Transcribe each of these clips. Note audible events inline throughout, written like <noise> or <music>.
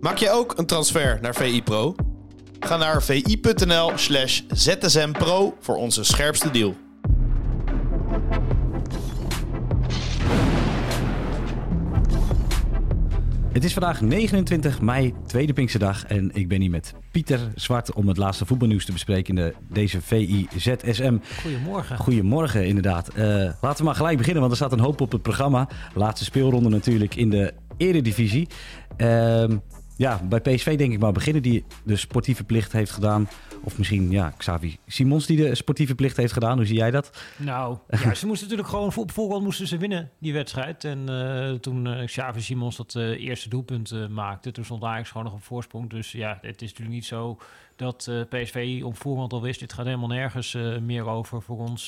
Maak je ook een transfer naar VI Pro? Ga naar vi.nl slash zsmpro voor onze scherpste deal. Het is vandaag 29 mei, tweede Pinksterdag. En ik ben hier met Pieter Zwart om het laatste voetbalnieuws te bespreken in de, deze VI-ZSM. Goedemorgen. Goedemorgen, inderdaad. Eh, laten we maar gelijk beginnen, want er staat een hoop op het programma. Laatste speelronde natuurlijk in de Eredivisie. Ehm ja, bij PSV denk ik maar beginnen die de sportieve plicht heeft gedaan. Of misschien ja, Xavi Simons die de sportieve plicht heeft gedaan. Hoe zie jij dat? Nou, <laughs> ja, ze moesten natuurlijk gewoon op voorhand moesten ze winnen die wedstrijd. En uh, toen uh, Xavi Simons dat uh, eerste doelpunt maakte, toen stond Ajax gewoon nog op voorsprong. Dus ja, het is natuurlijk niet zo dat PSV op voorhand al wist, dit gaat helemaal nergens meer over voor ons.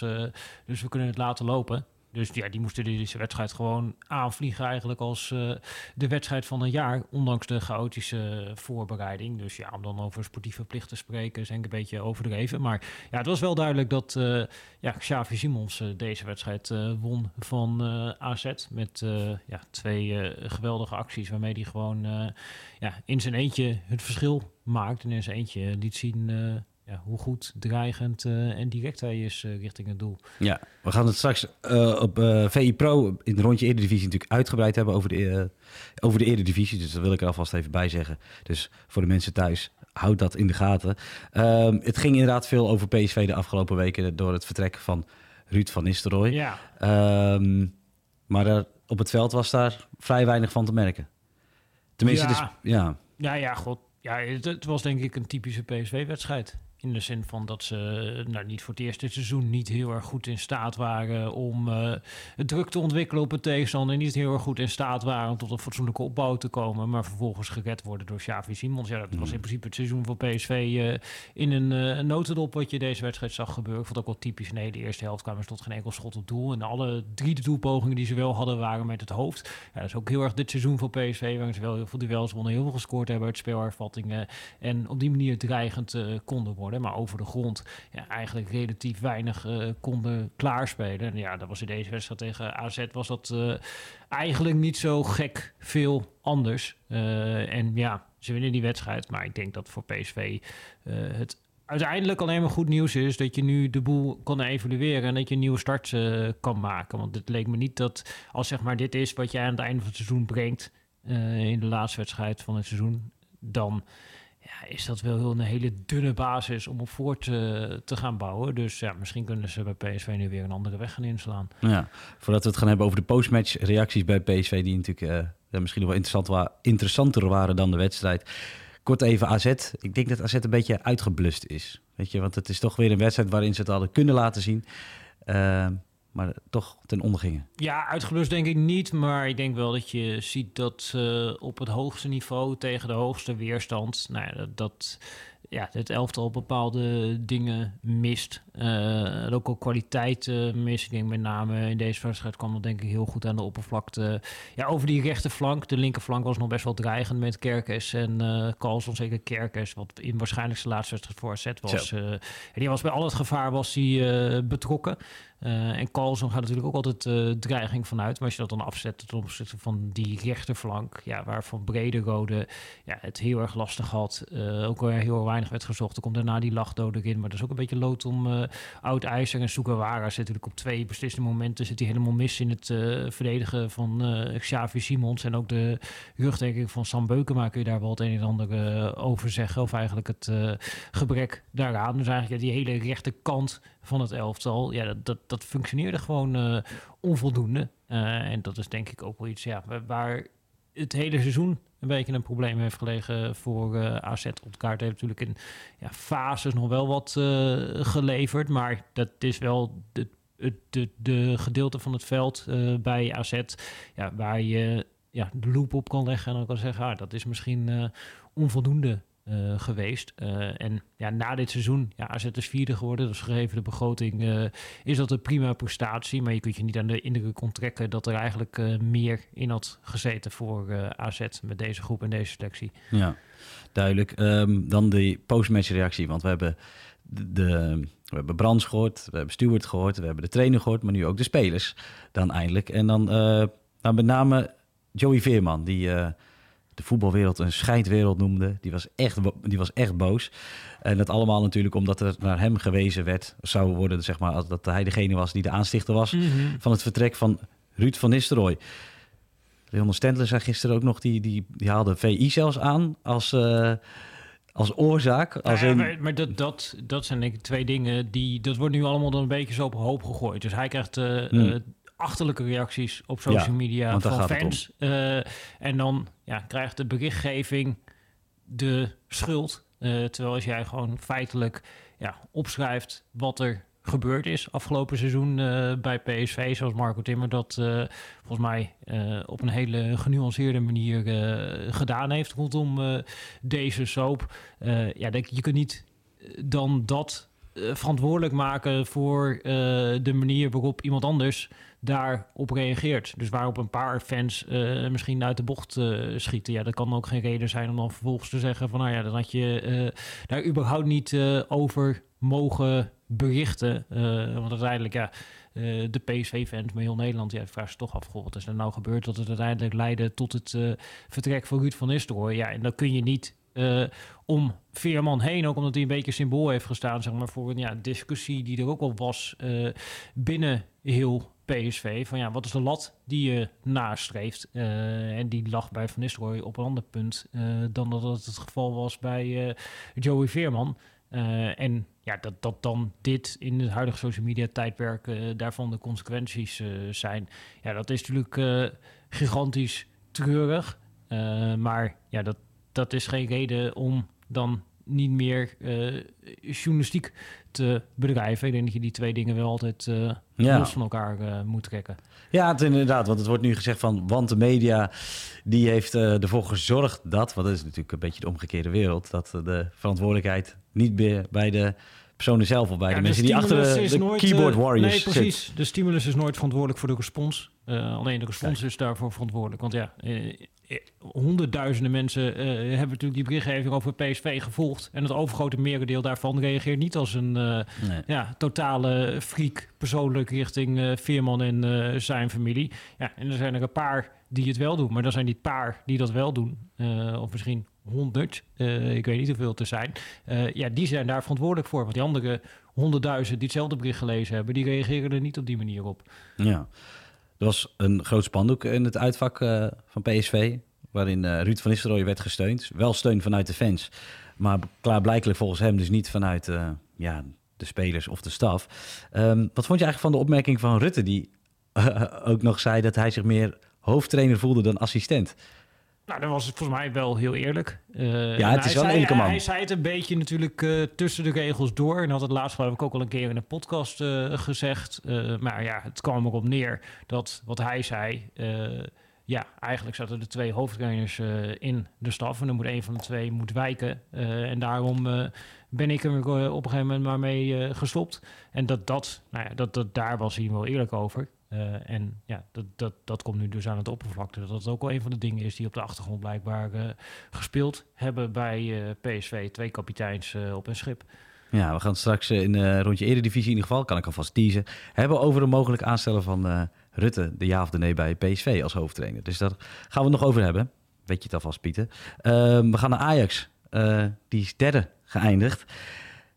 dus we kunnen het laten lopen. Dus ja, die moesten deze wedstrijd gewoon aanvliegen eigenlijk als uh, de wedstrijd van een jaar, ondanks de chaotische voorbereiding. Dus ja, om dan over sportieve plicht te spreken, is ik een beetje overdreven. Maar ja, het was wel duidelijk dat uh, ja, Xavi Simons uh, deze wedstrijd won van AZ met ja, twee geweldige acties waarmee hij gewoon ja, in zijn eentje het verschil maakt en in zijn eentje liet zien ja, hoe goed, dreigend uh, en direct hij is uh, richting het doel. Ja, we gaan het straks uh, op VI Pro in het rondje Eredivisie natuurlijk uitgebreid hebben over de, over de Eredivisie. Dus dat wil ik er alvast even bij zeggen. Dus voor de mensen thuis, houd dat in de gaten. Ehm, het ging inderdaad veel over PSV de afgelopen weken door het vertrek van Ruud van Nistelrooy. Ja. Um, maar op het veld was daar vrij weinig van te merken. Tenminste, ja. Dus, ja. Ja, ja, god. Ja, het, het was denk ik een typische PSV-wedstrijd. In de zin van dat ze nou, niet voor het eerste seizoen niet heel erg goed in staat waren om uh, het druk te ontwikkelen op het tegenstander. En niet heel erg goed in staat waren om tot een fatsoenlijke opbouw te komen. Maar vervolgens gered worden door Xavi Simons. Ja, dat was in principe het seizoen voor PSV uh, in een, uh, notendop wat je deze wedstrijd zag gebeuren. Ik vond het ook wel typisch. Nee, de eerste helft kwamen ze tot geen enkel schot op doel. En alle drie de doelpogingen die ze wel hadden waren met het hoofd. Ja, dat is ook heel erg dit seizoen voor PSV. Waarin ze wel heel veel duels wonnen, heel veel gescoord hebben uit speelhervattingen. En op die manier dreigend konden worden. Maar over de grond ja, eigenlijk relatief weinig uh, konden klaarspelen. En ja, dat was in deze wedstrijd tegen AZ was dat uh, eigenlijk niet zo gek veel anders. Uh, en ja, ze winnen die wedstrijd. Maar ik denk dat voor PSV het uiteindelijk alleen maar goed nieuws is dat je nu de boel kan evalueren en dat je een nieuwe start kan maken. Want het leek me niet dat als zeg maar dit is wat jij aan het einde van het seizoen brengt in de laatste wedstrijd van het seizoen, dan ja, is dat wel een hele dunne basis om op voort te, te gaan bouwen. Dus ja, misschien kunnen ze bij PSV nu weer een andere weg gaan inslaan. Ja, voordat we het gaan hebben over de postmatch reacties bij PSV, die natuurlijk uh, misschien wel interessant interessanter waren dan de wedstrijd. Kort even AZ. Ik denk dat AZ een beetje uitgeblust is. Weet je, want het is toch weer een wedstrijd waarin ze het hadden kunnen laten zien. Uh, maar toch ten onder gingen. Ja, uitgeblust denk ik niet. Maar ik denk wel dat je ziet dat uh, op het hoogste niveau tegen de hoogste weerstand... Nou dat, dat ja, het elftal bepaalde dingen mist. Uh, ook al kwaliteit uh, mist. Ik denk met name in deze wedstrijd kwam dat denk ik heel goed aan de oppervlakte. Ja, over die rechterflank. De linkerflank was nog best wel dreigend met Kerkers en uh, Carlson. Zeker Kerkers, wat in waarschijnlijk zijn laatste wedstrijd voor AZ was. en die was bij al het gevaar was die, betrokken. En Carlson gaat natuurlijk ook altijd dreiging vanuit. Maar als je dat dan afzet ten opzichte van die rechterflank, ja, waarvan Brederode ja, het heel erg lastig had. Ook weer heel weinig werd gezocht. Er komt daarna die lachdood erin. Maar dat is ook een beetje lood om oud IJzer en Sugawara zit natuurlijk op twee beslissende momenten. Zit hij helemaal mis in het verdedigen van Xavi Simons. En ook de rugdekking van Sam Beukema kun je daar wel het een en ander over zeggen. Of eigenlijk het gebrek daaraan. Dus eigenlijk die hele rechterkant van het elftal. Ja, dat, dat, dat functioneerde gewoon uh, onvoldoende. Uh, en dat is denk ik ook wel iets ja, waar het hele seizoen een beetje een probleem heeft gelegen voor uh, AZ. Ontkaart heeft natuurlijk in ja, fases nog wel wat geleverd. Maar dat is wel de, de, de, de gedeelte van het veld bij AZ ja, waar je ja, de loop op kan leggen. En dan kan zeggen, ah, dat is misschien onvoldoende uh, geweest. Uh, en ja, na dit seizoen, ja, AZ is vierde geworden. Dus gegeven de begroting uh, is dat een prima prestatie. Maar je kunt je niet aan de indruk onttrekken dat er eigenlijk meer in had gezeten voor AZ met deze groep en deze selectie. Ja, duidelijk. Um, dan de postmatch reactie. Want we hebben de, we hebben Brands gehoord, we hebben Stewart gehoord, we hebben de trainer gehoord, maar nu ook de spelers dan eindelijk. En dan nou, met name Joey Veerman, die de voetbalwereld een scheidwereld noemde. Die was, echt, die was echt boos. En dat allemaal natuurlijk omdat er naar hem gewezen werd, zou worden, zeg maar, dat hij degene was die de aanstichter was Mhm. van het vertrek van Ruud van Nistelrooy. Leon Stendler zei gisteren ook nog, die, die, die haalde VI zelfs aan als, eh, als oorzaak. Als Nou ja, in- maar maar dat, dat, dat zijn denk ik twee dingen die... Dat wordt nu allemaal dan een beetje zo op hoop gegooid. Dus hij krijgt eh, Hmm. eh, achterlijke reacties op social Ja, media van fans. Eh, en dan ja, krijgt de berichtgeving de schuld. Eh, terwijl als jij gewoon feitelijk ja, opschrijft wat er gebeurd is afgelopen seizoen eh, bij PSV, zoals Marco Timmer dat volgens mij op een hele genuanceerde manier gedaan heeft rondom deze soap. Ja, denk, je kunt niet dan dat verantwoordelijk maken voor eh, de manier waarop iemand anders daarop reageert. Dus waarop een paar fans eh, misschien uit de bocht eh, schieten. Ja, dat kan ook geen reden zijn om dan vervolgens te zeggen van... nou ja, dan had je eh, daar überhaupt niet eh, over mogen berichten. Eh, want uiteindelijk, ja, eh, de PSV-fans, maar heel Nederland... ja, vraagt zich toch af, goh, wat is er nou gebeurd... dat het uiteindelijk leidde tot het eh, vertrek van Ruud van Nistelrooy. Ja, en dan kun je niet... eh, om Veerman heen, ook omdat hij een beetje symbool heeft gestaan, zeg maar, voor een ja, discussie die er ook al was eh, binnen heel PSV. Van ja, wat is de lat die je nastreeft? Eh, en die lag bij Van Nistelrooy op een ander punt dan dat het het geval was bij Joey Veerman. En ja, dat, dat dan dit in het huidige social media tijdperk daarvan de consequenties zijn. Ja, dat is natuurlijk gigantisch treurig. Maar ja, dat, dat is geen reden om dan niet meer eh, journalistiek te bedrijven. Ik denk dat je die twee dingen wel altijd eh, Ja. los van elkaar eh, moet trekken. Ja, het, inderdaad. Want het wordt nu gezegd van... want de media die heeft ervoor gezorgd dat... want dat is natuurlijk een beetje de omgekeerde wereld... dat de verantwoordelijkheid niet meer bij de personen zelf... of bij Ja, de mensen die achter de, is de nooit, keyboard warriors Nee, zit. precies. De stimulus is nooit verantwoordelijk voor de respons. Eh, alleen de respons is daarvoor verantwoordelijk. Want ja, eh, eh, honderdduizenden mensen hebben natuurlijk die berichtgeving over PSV gevolgd. En het overgrote merendeel daarvan reageert niet als een Nee. ja, totale freak persoonlijk richting Veerman en zijn familie. Ja, en er zijn er een paar die het wel doen. Maar dan zijn die paar die dat wel doen, of misschien honderd, ik weet niet hoeveel het er zijn. ja, die zijn daar verantwoordelijk voor. Want die andere honderdduizend die hetzelfde bericht gelezen hebben, die reageren er niet op die manier op. Ja. Er was een groot spandoek in het uitvak eh, van PSV... waarin eh, Ruud van Nistelrooy werd gesteund. Wel steun vanuit de fans. Maar klaarblijkelijk volgens hem dus niet vanuit eh, ja, de spelers of de staf. Ehm, wat vond je eigenlijk van de opmerking van Rutte... die <laughs> ook nog zei dat hij zich meer hoofdtrainer voelde dan assistent? Nou, dat was het volgens mij wel heel eerlijk. Eh, Ja, en het is hij wel een man. Hij zei het een beetje natuurlijk eh, tussen de regels door. En had het laatst geloof ik ook al een keer in een podcast eh, gezegd. Maar ja, het kwam erop neer dat wat hij zei... ja, eigenlijk zaten er twee hoofdtrainers in de staf. En dan moet een van de twee moet wijken. En daarom ben ik er eh, op een gegeven moment maar mee eh, gestopt. En dat, dat, nou ja, dat, dat, daar was hij wel eerlijk over. Eh, en ja, dat, dat, dat komt nu dus aan het oppervlakte. Dat dat ook wel een van de dingen is die op de achtergrond blijkbaar gespeeld hebben bij PSV. Twee kapiteins op een schip. Ja, we gaan straks in rondje Eredivisie in ieder geval, kan ik alvast teasen, hebben over een mogelijk aanstellen van Rutte, de ja of de nee bij PSV als hoofdtrainer. Dus daar gaan we het nog over hebben. Weet je het alvast, Pieter. Ehm, we gaan naar Ajax. Die is derde geëindigd.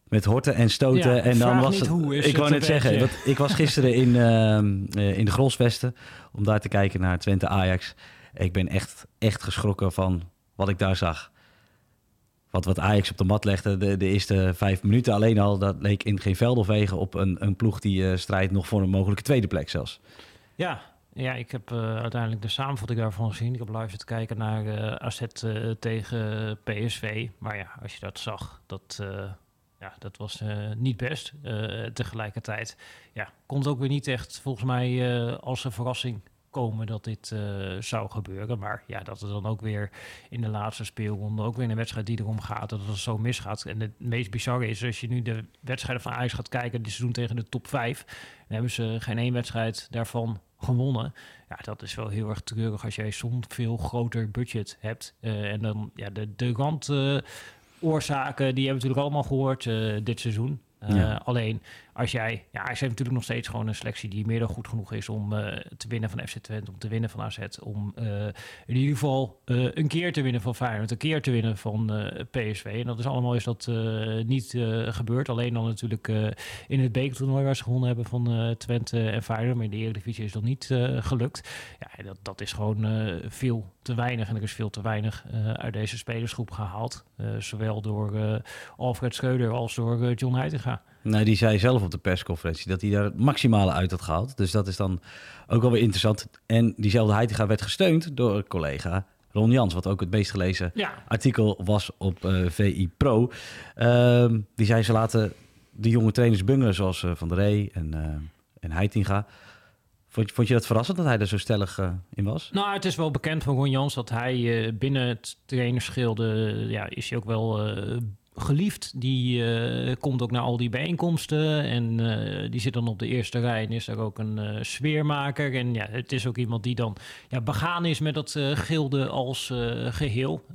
Met horten en stoten. Ja, en dan vraag was niet het. hoe is ik het wou net zeggen, want ik was gisteren in, <laughs> ehm, eh, in de Grolsvesten om daar te kijken naar Twente Ajax. Ik ben echt, echt geschrokken van wat ik daar zag. Wat, wat Ajax op de mat legde de, de eerste vijf minuten alleen al, dat leek in geen veld of wegen op een, een ploeg die eh, strijdt nog voor een mogelijke tweede plek zelfs. Ja, ja ik heb eh, uiteindelijk de samenvatting daarvan gezien. Ik heb live zitten kijken naar eh AZ eh, tegen PSV. Maar ja, als je dat zag, dat, ja, dat was niet best. Tegelijkertijd ja, kon het ook weer niet echt volgens mij als een verrassing komen dat dit zou gebeuren. Maar ja, dat er dan ook weer in de laatste speelronde, ook weer een wedstrijd die erom gaat, dat het zo misgaat. En het meest bizarre is, als je nu de wedstrijden van Ajax gaat kijken, die ze doen tegen de top 5, dan hebben ze geen één wedstrijd daarvan gewonnen. Ja, dat is wel heel erg treurig als jij zo'n veel groter budget hebt. Eh, en dan ja, de, de randoorzaken, die hebben we natuurlijk allemaal gehoord eh, dit seizoen. Eh, Ja. Alleen als jij, ja, hij heeft natuurlijk nog steeds gewoon een selectie die meer dan goed genoeg is om te winnen van FC Twente, om te winnen van AZ, om in ieder geval een keer te winnen van Feyenoord, een keer te winnen van PSV. En dat is allemaal is dat niet gebeurd. Alleen dan natuurlijk in het bekertoernooi waar ze gewonnen hebben van Twente en Feyenoord, maar in de Eredivisie is dat niet gelukt. Ja, dat, dat is gewoon veel te weinig en er is veel te weinig uit deze spelersgroep gehaald. zowel door Alfred Schreuder als door John Heitinga. Nee, die zei zelf op de persconferentie dat hij daar het maximale uit had gehaald. Dus dat is dan ook wel weer interessant. En diezelfde Heitinga werd gesteund door een collega Ron Jans, wat ook het meest gelezen artikel was op uh, eh, VI Pro. Uh, die zei ze laten de jonge trainers bungelen zoals uh, Van der Rey en, uh, en Heitinga. Vond, vond je dat verrassend dat hij er zo stellig in was? Nou, het is wel bekend van Ron Jans dat hij binnen het trainerschilde... ja, is hij ook wel geliefd. Die uh, komt ook naar al die bijeenkomsten en uh, die zit dan op de eerste rij en is er ook een uh, sfeermaker. En ja, het is ook iemand die dan ja, begaan is met dat gilde als geheel.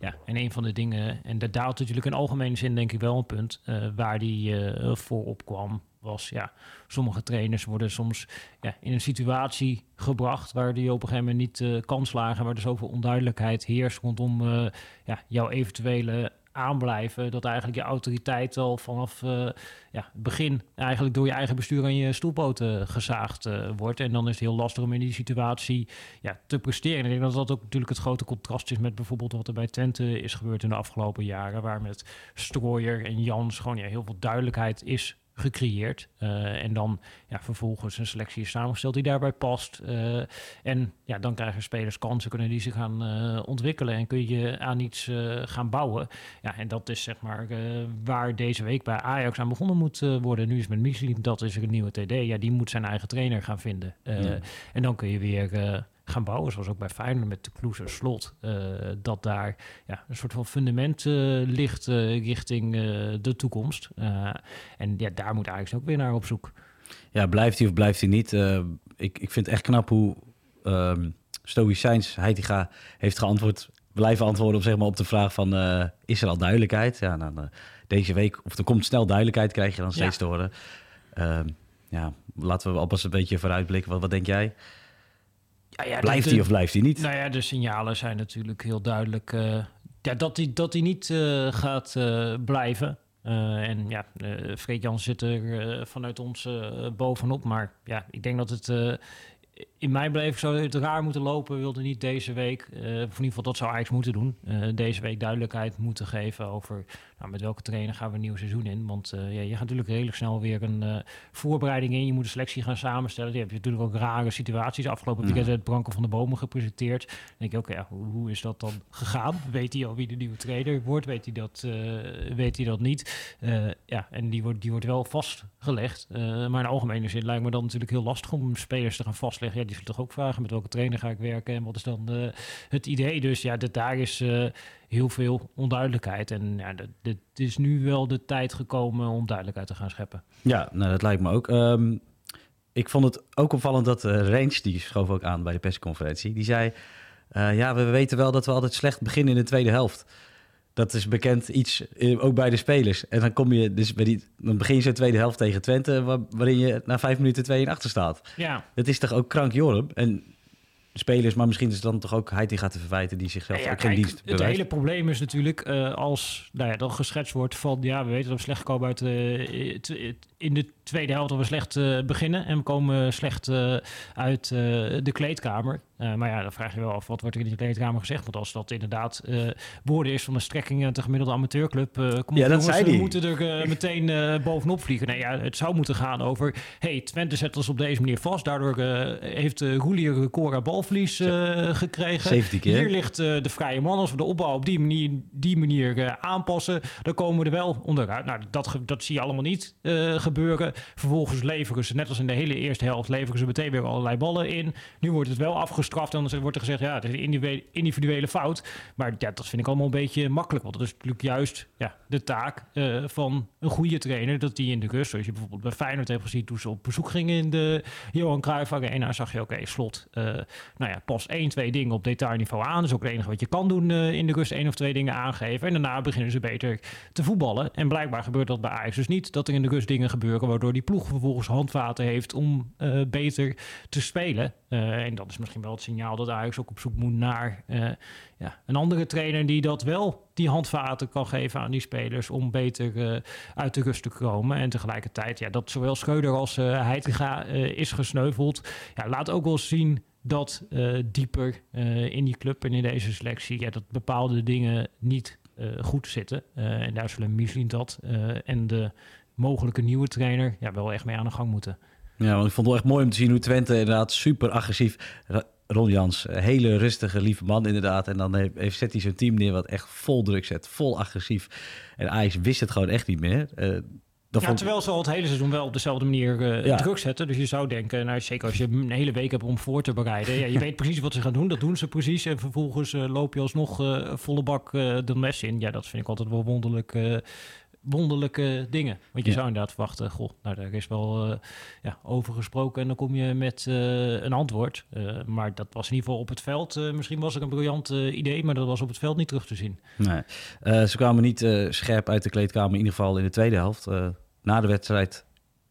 ja, en een van de dingen, en dat daalt natuurlijk in algemene zin denk ik wel een punt, waar die voor opkwam was, ja, sommige trainers worden soms ja, in een situatie gebracht waar die op een gegeven moment niet uh, kan slagen, waar er zoveel onduidelijkheid heerst rondom ja, jouw eventuele aanblijven. Dat eigenlijk je autoriteit al vanaf uh, ja, het begin eigenlijk door je eigen bestuur aan je stoelpoten gezaagd uh, wordt. En dan is het heel lastig om in die situatie ja, te presteren. En ik denk dat dat ook natuurlijk het grote contrast is met bijvoorbeeld wat er bij Twente is gebeurd in de afgelopen jaren. Waar met Strooier en Jans gewoon ja, heel veel duidelijkheid is gecreëerd. Uh, en dan ja, vervolgens een selectie is samengesteld die daarbij past. Uh, en ja, dan krijgen spelers kansen, kunnen die zich gaan uh, ontwikkelen en kun je aan iets gaan bouwen. Ja, en dat is zeg maar waar deze week bij Ajax aan begonnen moet worden. Nu is met Michelin, dat is een nieuwe TD. Ja, die moet zijn eigen trainer gaan vinden. Ja. En dan kun je weer gaan bouwen, zoals ook bij Feyenoord met de Kloeze Slot, uh, dat daar ja, een soort van fundament uh, ligt uh, richting de toekomst. en ja, daar moet eigenlijk ook weer naar op zoek. Ja, blijft hij of blijft hij niet? ik, ik vind het echt knap hoe um, Stoïcijns Heitinga heeft geantwoord, blijven antwoorden op, zeg maar, op de vraag van, is er al duidelijkheid? Ja, dan, deze week, of er komt snel duidelijkheid, krijg je dan steeds ja. te horen. Ehm, ja, laten we alvast een beetje vooruitblikken. Wat, wat denk jij? Ja, blijft hij of blijft hij niet? Nou ja, de signalen zijn natuurlijk heel duidelijk uh, ja, dat hij dat hij niet uh, gaat uh, blijven. en ja, Freek Jan zit er vanuit ons bovenop. Maar ja, ik denk dat het in mijn beleving zou het raar moeten lopen. We wilden niet deze week, uh, in ieder geval dat zou Ajax moeten doen, uh, deze week duidelijkheid moeten geven over nou, met welke trainer gaan we een nieuw seizoen in. Want uh, ja, je gaat natuurlijk redelijk snel weer een voorbereiding in. Je moet een selectie gaan samenstellen. Je hebt natuurlijk ook rare situaties. Afgelopen weekend het Branken van de Bomen gepresenteerd. Dan denk je, oké, okay, ja, hoe, hoe, is dat dan gegaan? Weet hij al wie de nieuwe trainer wordt? Weet hij dat, weet hij dat niet? ja, en die wordt, die wordt wel vastgelegd. maar in algemene zin lijkt me dan natuurlijk heel lastig om spelers te gaan vastleggen. Ja, die zullen toch ook vragen met welke trainer ga ik werken en wat is dan uh, het idee. Dus ja, dat, daar is uh, heel veel onduidelijkheid. En ja, het is nu wel de tijd gekomen om duidelijkheid te gaan scheppen. Ja, nou, dat lijkt me ook. Um, ik vond het ook opvallend dat uh, Range, die schoof ook aan bij de persconferentie, die zei... ja, we weten wel dat we altijd slecht beginnen in de tweede helft. Dat is bekend iets, ook bij de spelers. En dan kom je dus bij die, dan begin je zo'n tweede helft tegen Twente, waarin je na vijf minuten 2 in achter staat. Ja. Dat is toch ook krank Jorum? En spelers, maar misschien is het dan toch ook hij die gaat te verwijten die zichzelf ja, ook geen dienst Het hele probleem is natuurlijk uh, als nou ja, dan geschetst wordt van ja, we weten dat we slecht komen uit uh, in de tweede helft we slecht uh, beginnen en we komen slecht uit de kleedkamer. Maar ja, dan vraag je wel af, wat wordt er in de kleedkamer gezegd? Want als dat inderdaad woorden is van de strekking te gemiddelde amateurclub... Kom ja, dat jongens, we moeten er <laughs> meteen bovenop vliegen. Nee, ja, het zou moeten gaan over... hey, Twente zet ons op deze manier vast. Daardoor heeft uh, Roelier Cora balverlies gekregen. 17 keer. Hier ligt de vrije man. Als we de opbouw op die manier, die manier aanpassen... dan komen we er wel onderuit. Nou, dat, dat zie je allemaal niet gebeuren. Vervolgens leveren ze, net als in de hele eerste helft... leveren ze meteen weer allerlei ballen in. Nu wordt het wel afgesloten gestraft en dan wordt er gezegd, ja, het is een individuele, fout. Maar ja, dat vind ik allemaal een beetje makkelijk. Want dat is natuurlijk juist ja, de taak eh, van een goede trainer, dat die in de rust, zoals je bijvoorbeeld bij Feyenoord heeft gezien toen ze op bezoek gingen in de Johan Cruijff Arena, zag je, oké, slot, uh, nou ja, pas één, twee dingen op detailniveau aan. Dat is ook het enige wat je kan doen uh, in de rust, één of twee dingen aangeven. En daarna beginnen ze beter te voetballen. En blijkbaar gebeurt dat bij Ajax dus niet, dat er in de rust dingen gebeuren, waardoor die ploeg vervolgens handvaten heeft om beter te spelen. en dat is misschien wel het signaal dat Ajax ook op zoek moet naar ja, een andere trainer die dat wel die handvaten kan geven aan die spelers om beter uit de rust te komen. En tegelijkertijd, ja, dat zowel Schreuder als uh, Heitinga is gesneuveld. Ja, laat ook wel zien dat dieper in die club en in deze selectie, ja, dat bepaalde dingen niet goed zitten. en daar zullen Michelin dat en de mogelijke nieuwe trainer ja, wel echt mee aan de gang moeten. Ja, want ik vond het wel echt mooi om te zien hoe Twente inderdaad super agressief Ron Jans, hele rustige, lieve man inderdaad. En dan heeft, zet hij zo'n team neer wat echt vol druk zet, vol agressief. En Ajax wist het gewoon echt niet meer. Uh, ja, vond... terwijl ze al het hele seizoen wel op dezelfde manier uh, druk zetten. Dus je zou denken, nou, zeker als je een hele week hebt om voor te bereiden. Ja, je weet precies wat ze gaan doen, dat doen ze precies. En vervolgens uh, loop je alsnog volle bak de mes in. Ja, dat vind ik altijd wel wonderlijk wonderlijke dingen. Want je zou inderdaad verwachten, goh, nou daar is wel uh, ja, over gesproken en dan kom je met uh, een antwoord. Uh, maar dat was in ieder geval op het veld. misschien was er een briljant idee, maar dat was op het veld niet terug te zien. Nee. ze kwamen niet scherp uit de kleedkamer, in ieder geval in de tweede helft. na de wedstrijd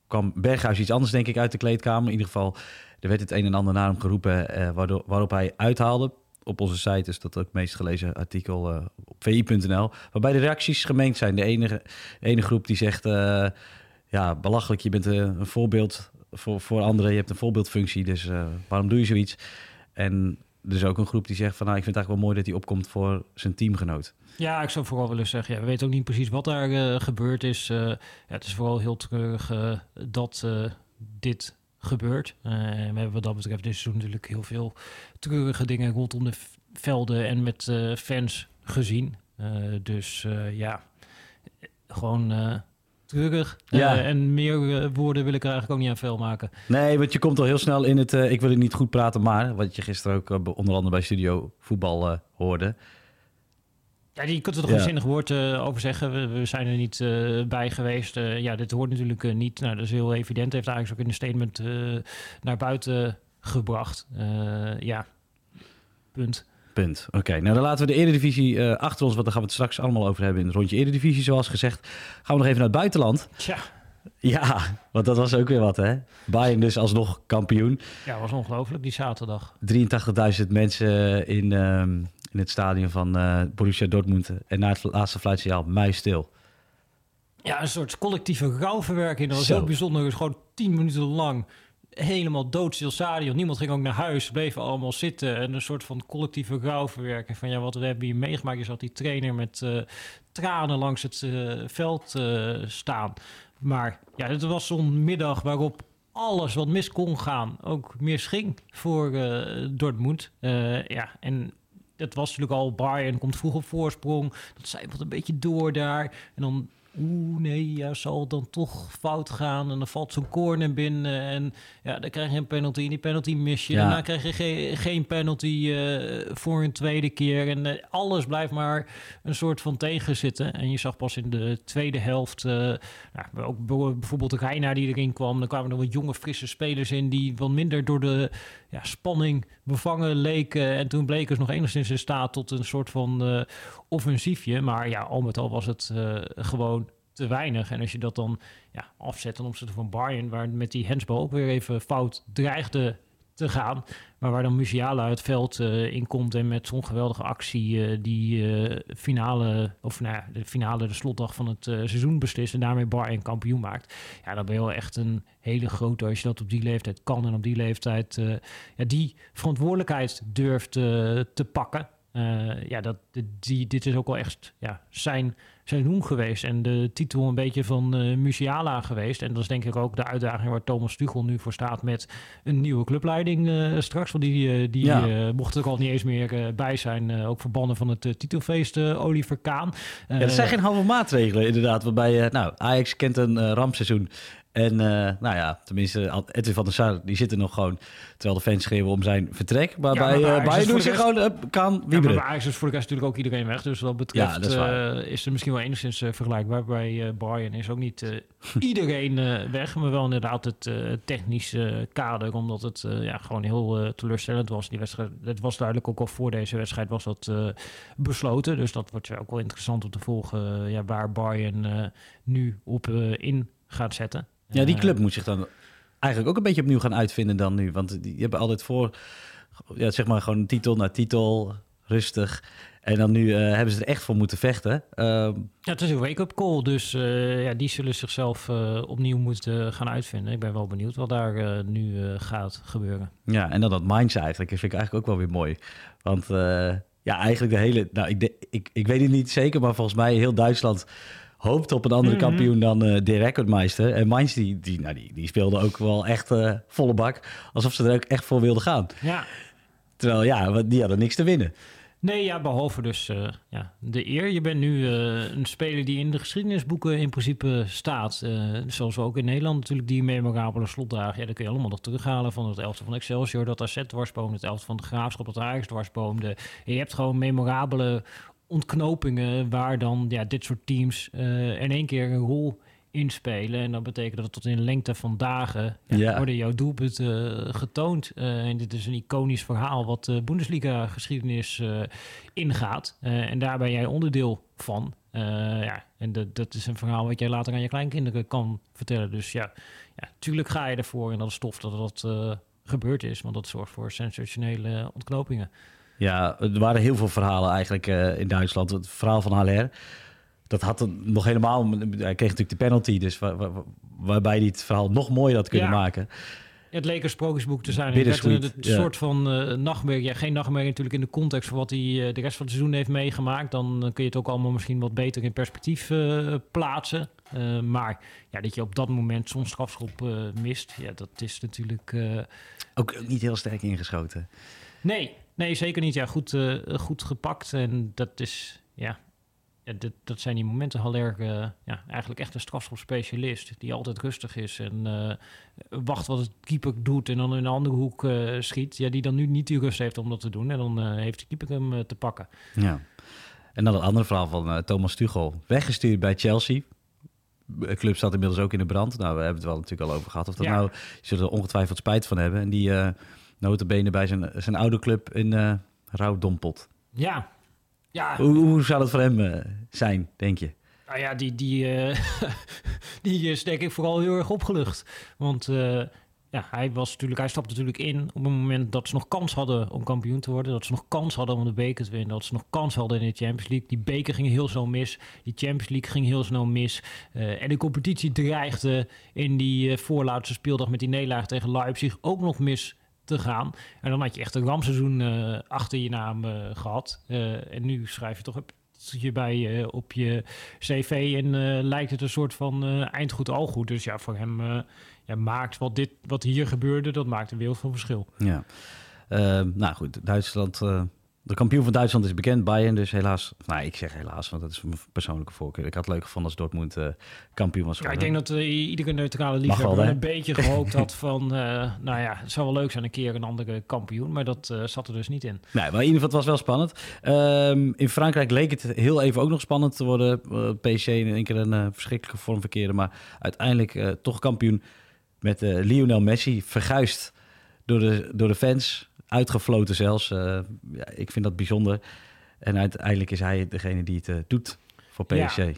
kwam Berghuis iets anders, denk ik, uit de kleedkamer. In ieder geval, er werd het een en ander naar hem geroepen, waardoor, waarop hij uithaalde op onze site is dat het meest gelezen artikel uh, op vi.nl. Waarbij de reacties gemengd zijn. De ene, ene groep die zegt: uh, ja, belachelijk, je bent een, een, voorbeeld voor, voor anderen. Je hebt een voorbeeldfunctie, dus waarom doe je zoiets? En er is ook een groep die zegt: van nou, ik vind het eigenlijk wel mooi dat hij opkomt voor zijn teamgenoot. Ja, ik zou vooral willen zeggen, ja, we weten ook niet precies wat daar gebeurd is. ja, het is vooral heel treurig dat dit gebeurt. Uh, we hebben wat dat betreft dit seizoen natuurlijk heel veel treurige dingen rondom de velden en met uh, fans gezien. Uh, dus ja, gewoon treurig. Ja. en meer woorden wil ik er eigenlijk ook niet aan veel maken. Nee, want je komt al heel snel in het... ik wil het niet goed praten, maar... wat je gisteren ook onder andere bij Studio Voetbal hoorde... Ja, die kunt er toch een zinnig woord uh, over zeggen. We, zijn er niet uh, bij geweest. Uh, ja, dit hoort natuurlijk niet. Nou, dat is heel evident. Heeft eigenlijk ook in een statement naar buiten gebracht. ja, punt. Punt. Oké, nou dan laten we de Eredivisie achter ons, want daar gaan we het straks allemaal over hebben in het rondje Eredivisie, zoals gezegd. Gaan we nog even naar het buitenland. Tja. Ja, want dat was ook weer wat, hè? Bayern dus alsnog kampioen. Ja, was ongelooflijk die zaterdag. 83.000 mensen in, um, in het stadion van uh, Borussia Dortmund. En na het laatste fluitsignaal, mij stil. Ja, een soort collectieve rouwverwerking. Dat was Zo. heel bijzonder. Dus gewoon tien minuten lang helemaal doodstil stadion. Niemand ging ook naar huis. Bleven allemaal zitten. En een soort van collectieve rouwverwerking. Van ja, wat we hebben hier meegemaakt. Je zat die trainer met uh, tranen langs het uh, veld uh, staan. Maar ja, het was zo'n middag waarop alles wat mis kon gaan ook misging voor Dortmund. ja, en dat was natuurlijk al Bayern komt vroeg op voorsprong. Dat wat een beetje door daar. En dan oeh nee, ja, zal het dan toch fout gaan. En dan valt zo'n corner binnen en ja, dan krijg je een penalty. En die penalty mis je. Ja. Daarna krijg je ge geen penalty uh, voor een tweede keer. En uh, alles blijft maar een soort van tegenzitten. En je zag pas in de tweede helft, uh, nou, ook bijvoorbeeld de Reina die erin kwam. Dan kwamen er wat jonge, frisse spelers in die wat minder door de ja, spanning bevangen leken. En toen bleken ze nog enigszins in staat tot een soort van offensiefje. Maar ja, al met al was het gewoon te weinig. En als je dat dan ja, afzet ten opzichte van Bayern, waar met die hensbal ook weer even fout dreigde te gaan. Maar waar dan Musiala het veld uh, in komt en met zo'n geweldige actie uh, die uh, finale, of nou de finale, de slotdag van het seizoen beslist en daarmee Bayern kampioen maakt. Ja, dan ben je wel echt een hele grote, als je dat op die leeftijd kan en op die leeftijd ja, die verantwoordelijkheid durft te pakken. ja, dat, die, dit is ook wel echt ja, zijn seizoen geweest. En de titel een beetje van uh, Musiala geweest. En dat is denk ik ook de uitdaging waar Thomas Tuchel nu voor staat met een nieuwe clubleiding uh, straks. Want die, uh, die ja. mocht er al niet eens meer bij zijn. ook verbannen van het titelfeest Oliver Kaan. Ja, dat zijn geen halve maatregelen inderdaad. Waarbij nou, Ajax kent een rampseizoen. En uh, nou ja, tenminste, Edwin van der Sar, die zit er nog gewoon... terwijl de fans schreeuwen om zijn vertrek. Maar ja, bij, uh, bij doen ze gewoon uh, kan wieberen. Ja, maar bij is voor de rest natuurlijk ook iedereen weg. Dus wat betreft ja, is, is, er misschien wel enigszins vergelijkbaar. Bij Bayern is ook niet iedereen weg. Maar wel inderdaad het technische kader. Omdat het ja, gewoon heel teleurstellend was. Die wedstrijd, het was duidelijk ook al voor deze wedstrijd was dat besloten. Dus dat wordt ook wel interessant om te volgen. ja, waar Bayern nu op in gaat zetten. Ja, die club moet zich dan eigenlijk ook een beetje opnieuw gaan uitvinden dan nu. Want die hebben altijd voor, ja, zeg maar gewoon titel na titel, rustig. En dan nu uh, hebben ze er echt voor moeten vechten. Uh, ja, het is een wake-up call, dus uh, ja, die zullen zichzelf uh, opnieuw moeten gaan uitvinden. Ik ben wel benieuwd wat daar nu gaat gebeuren. Ja, en dan dat Mainz eigenlijk, vind ik eigenlijk ook wel weer mooi. Want ja, eigenlijk de hele... Nou, ik, de, ik, ik weet het niet zeker, maar volgens mij heel Duitsland hoopt op een andere mhm. kampioen dan uh, de recordmeister. En Mainz, die, die, nou, die, die speelde ook wel echt uh, volle bak. Alsof ze er ook echt voor wilden gaan. Ja. Terwijl, ja, die hadden niks te winnen. Nee, ja, behalve dus uh, ja, de eer. Je bent nu een speler die in de geschiedenisboeken in principe staat. Zoals we ook in Nederland natuurlijk die memorabele slotdagen. Ja, dat kun je allemaal nog terughalen van het elftal van Excelsior, dat AZ dwarsboomde, het elftal van de Graafschap, dat Ajax dwarsboomde. Je hebt gewoon memorabele ontknopingen waar dan ja, dit soort teams uh, in één keer een rol inspelen. En dat betekent dat tot in de lengte van dagen ja, worden jouw doelpunten uh, getoond. Uh, en dit is een iconisch verhaal wat de Bundesliga-geschiedenis ingaat. en daar ben jij onderdeel van. ja, en dat, dat is een verhaal wat jij later aan je kleinkinderen kan vertellen. Dus ja, ja tuurlijk ga je ervoor in dat stof dat dat gebeurd is. Want dat zorgt voor sensationele ontknopingen. Ja, er waren heel veel verhalen eigenlijk uh, in Duitsland. Het verhaal van Haller, dat had nog helemaal... Hij kreeg natuurlijk de penalty, dus waar, waar, waarbij hij het verhaal nog mooier had kunnen maken. Het leek een sprookjesboek te zijn. Het een, soort van uh, nachtmerrie. Ja, geen nachtmerrie natuurlijk in de context van wat hij uh, de rest van het seizoen heeft meegemaakt. Dan kun je het ook allemaal misschien wat beter in perspectief uh, plaatsen. maar ja, dat je op dat moment zo'n strafschop mist, ja, dat is natuurlijk... ook niet heel sterk ingeschoten. Nee, Nee, zeker niet. Ja, goed, uh, goed gepakt. En dat is, ja, ja dat, dat zijn die momenten. Haller, uh, ja, eigenlijk echt een strafschopspecialist. Die altijd rustig is en uh, wacht wat het keeper doet. En dan in een andere hoek schiet. Ja, die dan nu niet die rust heeft om dat te doen. En dan heeft de keeper hem te pakken. Ja. En dan het andere verhaal van Thomas Tuchel. Weggestuurd bij Chelsea. De club staat inmiddels ook in de brand. Nou, we hebben het wel natuurlijk al over gehad. Of dat nou, je zult er ongetwijfeld spijt van hebben. En die notabene bij zijn, zijn oude club in uh, Rouwdompot. Ja. ja. Hoe, hoe zou dat voor hem uh, zijn, denk je? Nou ja, die, die, uh, <laughs> die is denk ik vooral heel erg opgelucht. Want ja, hij, was natuurlijk, hij stapte natuurlijk in op het moment dat ze nog kans hadden om kampioen te worden. Dat ze nog kans hadden om de beker te winnen. Dat ze nog kans hadden in de Champions League. Die beker ging heel snel mis. Die Champions League ging heel snel mis. Uh, en de competitie dreigde in die uh, voorlaatste speeldag met die nederlaag tegen Leipzig ook nog mis te gaan. En dan had je echt een rampseizoen uh, achter je naam uh, gehad. Uh, en nu schrijf je toch op je bij op je cv en lijkt het een soort van eindgoed al goed. Dus ja, voor hem ja, maakt wat, dit, wat hier gebeurde, dat maakt een wereld van verschil. Ja, nou goed, Duitsland de kampioen van Duitsland is bekend, Bayern. Dus helaas, nou ik zeg helaas, want dat is mijn persoonlijke voorkeur. Ik had het leuk gevonden als Dortmund uh, kampioen was geworden. Ja, ik denk dat uh, iedere neutrale liefhebber een beetje gehoopt had van... Uh, nou ja, het zou wel leuk zijn een keer een andere kampioen. Maar dat zat er dus niet in. Nee, maar in ieder geval het was wel spannend. Um, in Frankrijk leek het heel even ook nog spannend te worden. PC in één keer een verschrikkelijke vorm verkeerde. Maar uiteindelijk toch kampioen met Lionel Messi. Verguist door de, door de fans uitgefloten zelfs. Uh, ja, ik vind dat bijzonder. En uiteindelijk is hij degene die het uh, doet voor PSG. Ja.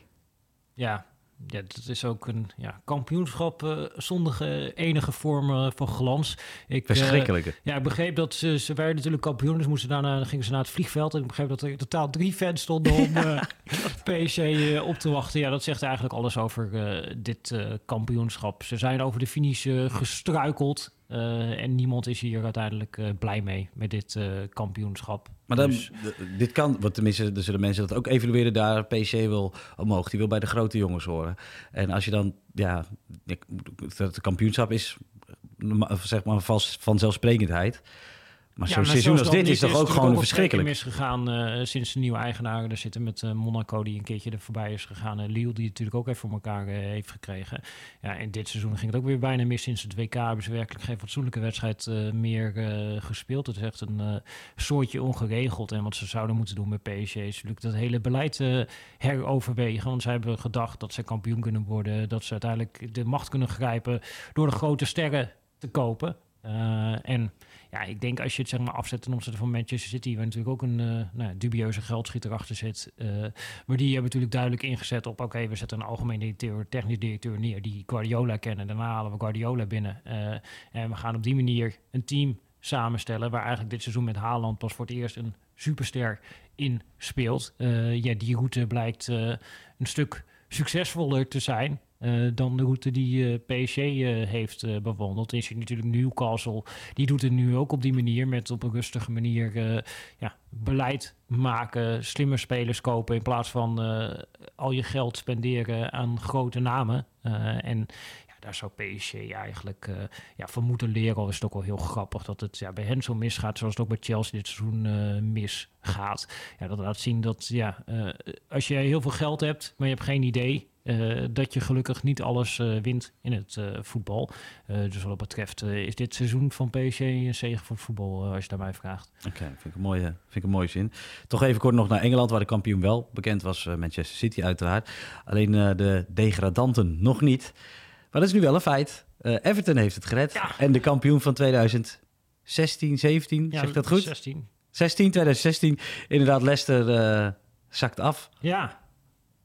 ja. Ja, dat is ook een ja, kampioenschap uh, zonder enige vorm van glans. Ik, Verschrikkelijke. ja, ik begreep dat ze, ze werden natuurlijk kampioen, dus moesten daarna, gingen ze naar het vliegveld. En ik begreep dat er totaal drie fans stonden om <laughs> PSG op te wachten. Ja, dat zegt eigenlijk alles over dit kampioenschap. Ze zijn over de finish gestruikeld. Uh, en niemand is hier uiteindelijk uh, blij mee met dit uh, kampioenschap. Maar dan, dus... dit kan, want tenminste, er zullen mensen dat ook evalueren daar. PC wil omhoog, die wil bij de grote jongens horen. En als je dan, ja, het kampioenschap is zeg maar vanzelfsprekendheid. Maar zo'n seizoen als dit is toch ook gewoon verschrikkelijk. Misgegaan eh, sinds de nieuwe eigenaar er zitten met eh, Monaco die een keertje er voorbij is gegaan. En Lille die het natuurlijk ook even voor elkaar eh, heeft gekregen. Ja, en dit seizoen ging het ook weer bijna mis. Sinds het WK hebben ze werkelijk geen fatsoenlijke wedstrijd meer gespeeld. Het is echt een soortje ongeregeld. En wat ze zouden moeten doen met PSG is natuurlijk dat hele beleid heroverwegen. Want zij hebben gedacht dat ze kampioen kunnen worden. Dat ze uiteindelijk de macht kunnen grijpen door de grote sterren te kopen. En ja, ik denk als je het zeg maar afzet ten opzichte van Manchester City, waar natuurlijk ook een eh, nou, dubieuze geldschieter achter zit. eh, maar die hebben natuurlijk duidelijk ingezet op: oké, we zetten een algemeen directeur, technisch directeur neer die Guardiola kennen. Daarna halen we Guardiola binnen. Eh, en we gaan op die manier een team samenstellen waar eigenlijk dit seizoen met Haaland pas voor het eerst een superster in speelt. Ja, die route blijkt een stuk succesvoller te zijn. Eh, dan de route die eh, PSG eh, heeft bewandeld. Is je natuurlijk Newcastle. Die doet het nu ook op die manier. Met op een rustige manier ja, beleid maken. Slimme spelers kopen. In plaats van al je geld spenderen aan grote namen. En daar zou PSG eigenlijk ja, van moeten leren. Al is het ook wel heel grappig dat het ja, bij hen zo misgaat. Zoals het ook bij Chelsea dit seizoen misgaat. Ja, dat laat zien dat ja, als je heel veel geld hebt, maar je hebt geen idee. Eh, dat je gelukkig niet alles eh, wint in het eh, voetbal. Dus wat dat betreft is dit seizoen van PSG een zegen voor het voetbal, als je daar mij vraagt. Oké, vind, ik een mooie, vind ik een mooie zin. Toch even kort nog naar Engeland, waar de kampioen wel bekend was. Manchester City uiteraard. Alleen de degradanten nog niet. Maar dat is nu wel een feit. Everton heeft het gered. Ja. En de kampioen van 2016, 17, zeg ik dat goed? 16. 16, 2016. Inderdaad, Leicester zakt af. Ja.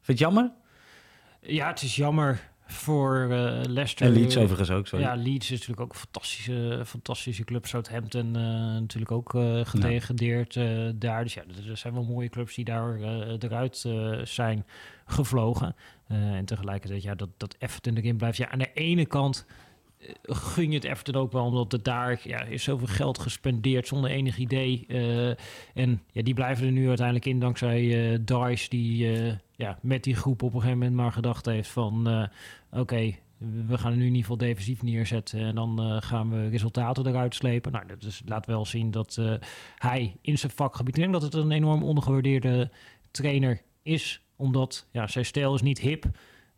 Vind je het jammer? Ja, het is jammer voor eh, Leicester. En Leeds overigens ook, sorry. Ja, Leeds is natuurlijk ook een fantastische, fantastische club. Southampton eh natuurlijk ook gedegradeerd eh, daar. Dus ja, er zijn wel mooie clubs die daar eruit zijn gevlogen. En tegelijkertijd, ja, dat, dat Everton erin blijft. Ja, aan de ene kant gun je het Everton ook wel, omdat het daar ja, is zoveel geld gespendeerd zonder enig idee. Eh, en ja, die blijven er nu uiteindelijk in dankzij eh Dice, die eh, ja, met die groep op een gegeven moment maar gedacht heeft van... oké, we gaan nu in ieder geval defensief neerzetten en dan gaan we resultaten eruit slepen. Nou, dat is, laat wel zien dat hij in zijn vakgebied, ik denk dat het een enorm ondergewaardeerde trainer is, omdat ja, zijn stijl is niet hip,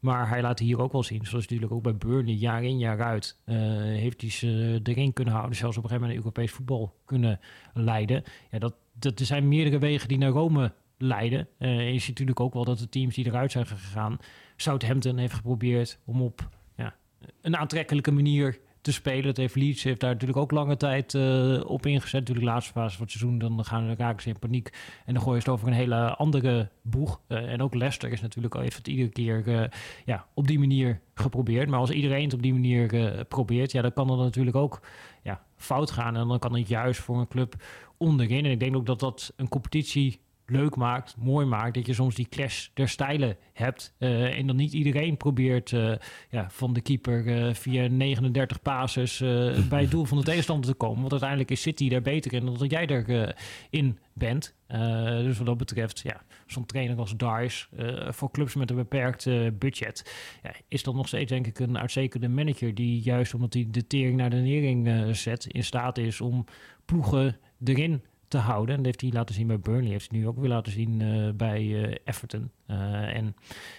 maar hij laat hier ook wel zien, zoals natuurlijk ook bij Burnley, jaar in jaar uit, eh, heeft hij ze erin kunnen houden, zelfs op een gegeven moment Europees voetbal kunnen leiden. Ja, dat, dat, er zijn meerdere wegen die naar Rome leiden. En je ziet natuurlijk ook wel dat de teams die eruit zijn gegaan, Southampton heeft geprobeerd om op ja, een aantrekkelijke manier te spelen. Dat heeft Leeds heeft daar natuurlijk ook lange tijd eh, op ingezet. Natuurlijk de laatste fase van het seizoen, dan gaan raken ze in paniek. En dan gooien ze het over een hele andere boeg. Eh, en ook Leicester is natuurlijk al het iedere keer eh, ja, op die manier geprobeerd. Maar als iedereen het op die manier probeert, ja, dan kan dat natuurlijk ook ja, fout gaan. En dan kan het juist voor een club onderin. En ik denk ook dat dat een competitie leuk maakt, mooi maakt, dat je soms die clash der stijlen hebt. eh, en dan niet iedereen probeert eh, ja, van de keeper eh, via 39 passes eh, <laughs> bij het doel van de tegenstander te komen. Want uiteindelijk is City daar beter in dan dat jij erin in bent. Dus wat dat betreft, ja, zo'n trainer als Dice voor clubs met een beperkt budget, ja, is dan nog steeds denk ik een uitstekende manager die juist omdat hij de tering naar de nering zet, in staat is om ploegen erin te houden. En dat heeft hij laten zien bij Burnley. Heeft hij nu ook weer laten zien eh, bij eh, Everton. Eh, en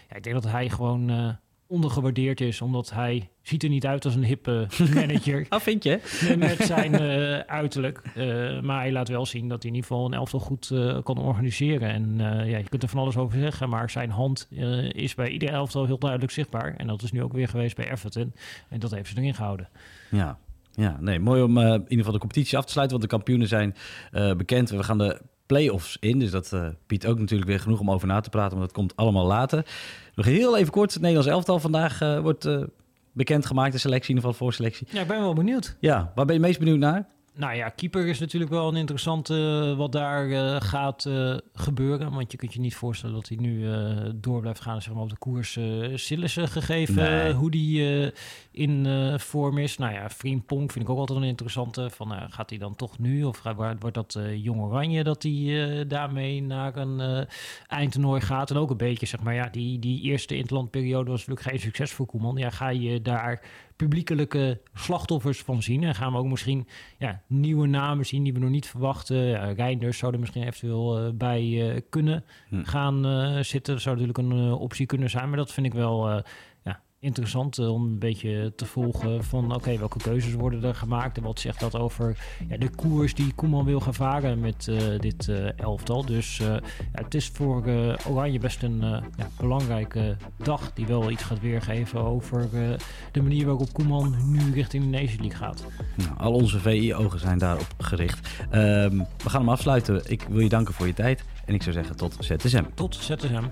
ja, ik denk dat hij gewoon eh, ondergewaardeerd is. Omdat hij ziet er niet uit als een hippe <laughs> manager. Ah, vind je? met zijn eh, uiterlijk. Eh, maar hij laat wel zien dat hij in ieder geval een elftal goed eh, kan organiseren. En eh, ja, je kunt er van alles over zeggen. Maar zijn hand eh, is bij ieder elftal heel duidelijk zichtbaar. En dat is nu ook weer geweest bij Everton. En dat heeft ze erin gehouden. Ja. Ja, nee, mooi om eh, in ieder geval de competitie af te sluiten, want de kampioenen zijn eh, bekend. We gaan de play-offs in, dus dat eh, biedt ook natuurlijk weer genoeg om over na te praten, want dat komt allemaal later. Nog heel even kort, het Nederlands elftal vandaag wordt eh, bekendgemaakt, de selectie, in ieder geval voorselectie. Ja, ik ben wel benieuwd. Ja, waar ben je meest benieuwd naar? Nou ja, keeper is natuurlijk wel een interessante eh, wat daar eh, gaat eh, gebeuren. Want je kunt je niet voorstellen dat hij nu door blijft gaan zeg maar, op de koers uh, Sillissen gegeven. Nee. hoe die in vorm is. Nou ja, Frimpong vind ik ook altijd een interessante. Van, gaat hij dan toch nu? Of wordt dat Jong Oranje dat hij daarmee naar een eindtoernooi gaat? En ook een beetje, zeg maar, ja, die, die eerste interlandperiode was natuurlijk geen succes voor Koeman. Ja, ga je daar publiekelijke slachtoffers van zien. En gaan we ook misschien ja, nieuwe namen zien die we nog niet verwachten. Ja, Reinders zou er misschien eventueel bij kunnen hm. gaan zitten. Dat zou natuurlijk een optie kunnen zijn. Maar dat vind ik wel interessant eh, om een beetje te volgen van oké, welke keuzes worden er gemaakt en wat zegt dat over ja, de koers die Koeman wil gaan varen met uh, dit uh, elftal. Dus uh, ja, het is voor Oranje best een ja, belangrijke dag die wel iets gaat weergeven over de manier waarop Koeman nu richting de Nation League gaat. Nou, al onze VI-ogen zijn daarop gericht. Um, we gaan hem afsluiten. Ik wil je danken voor je tijd en ik zou zeggen tot ZSM. Tot ZSM.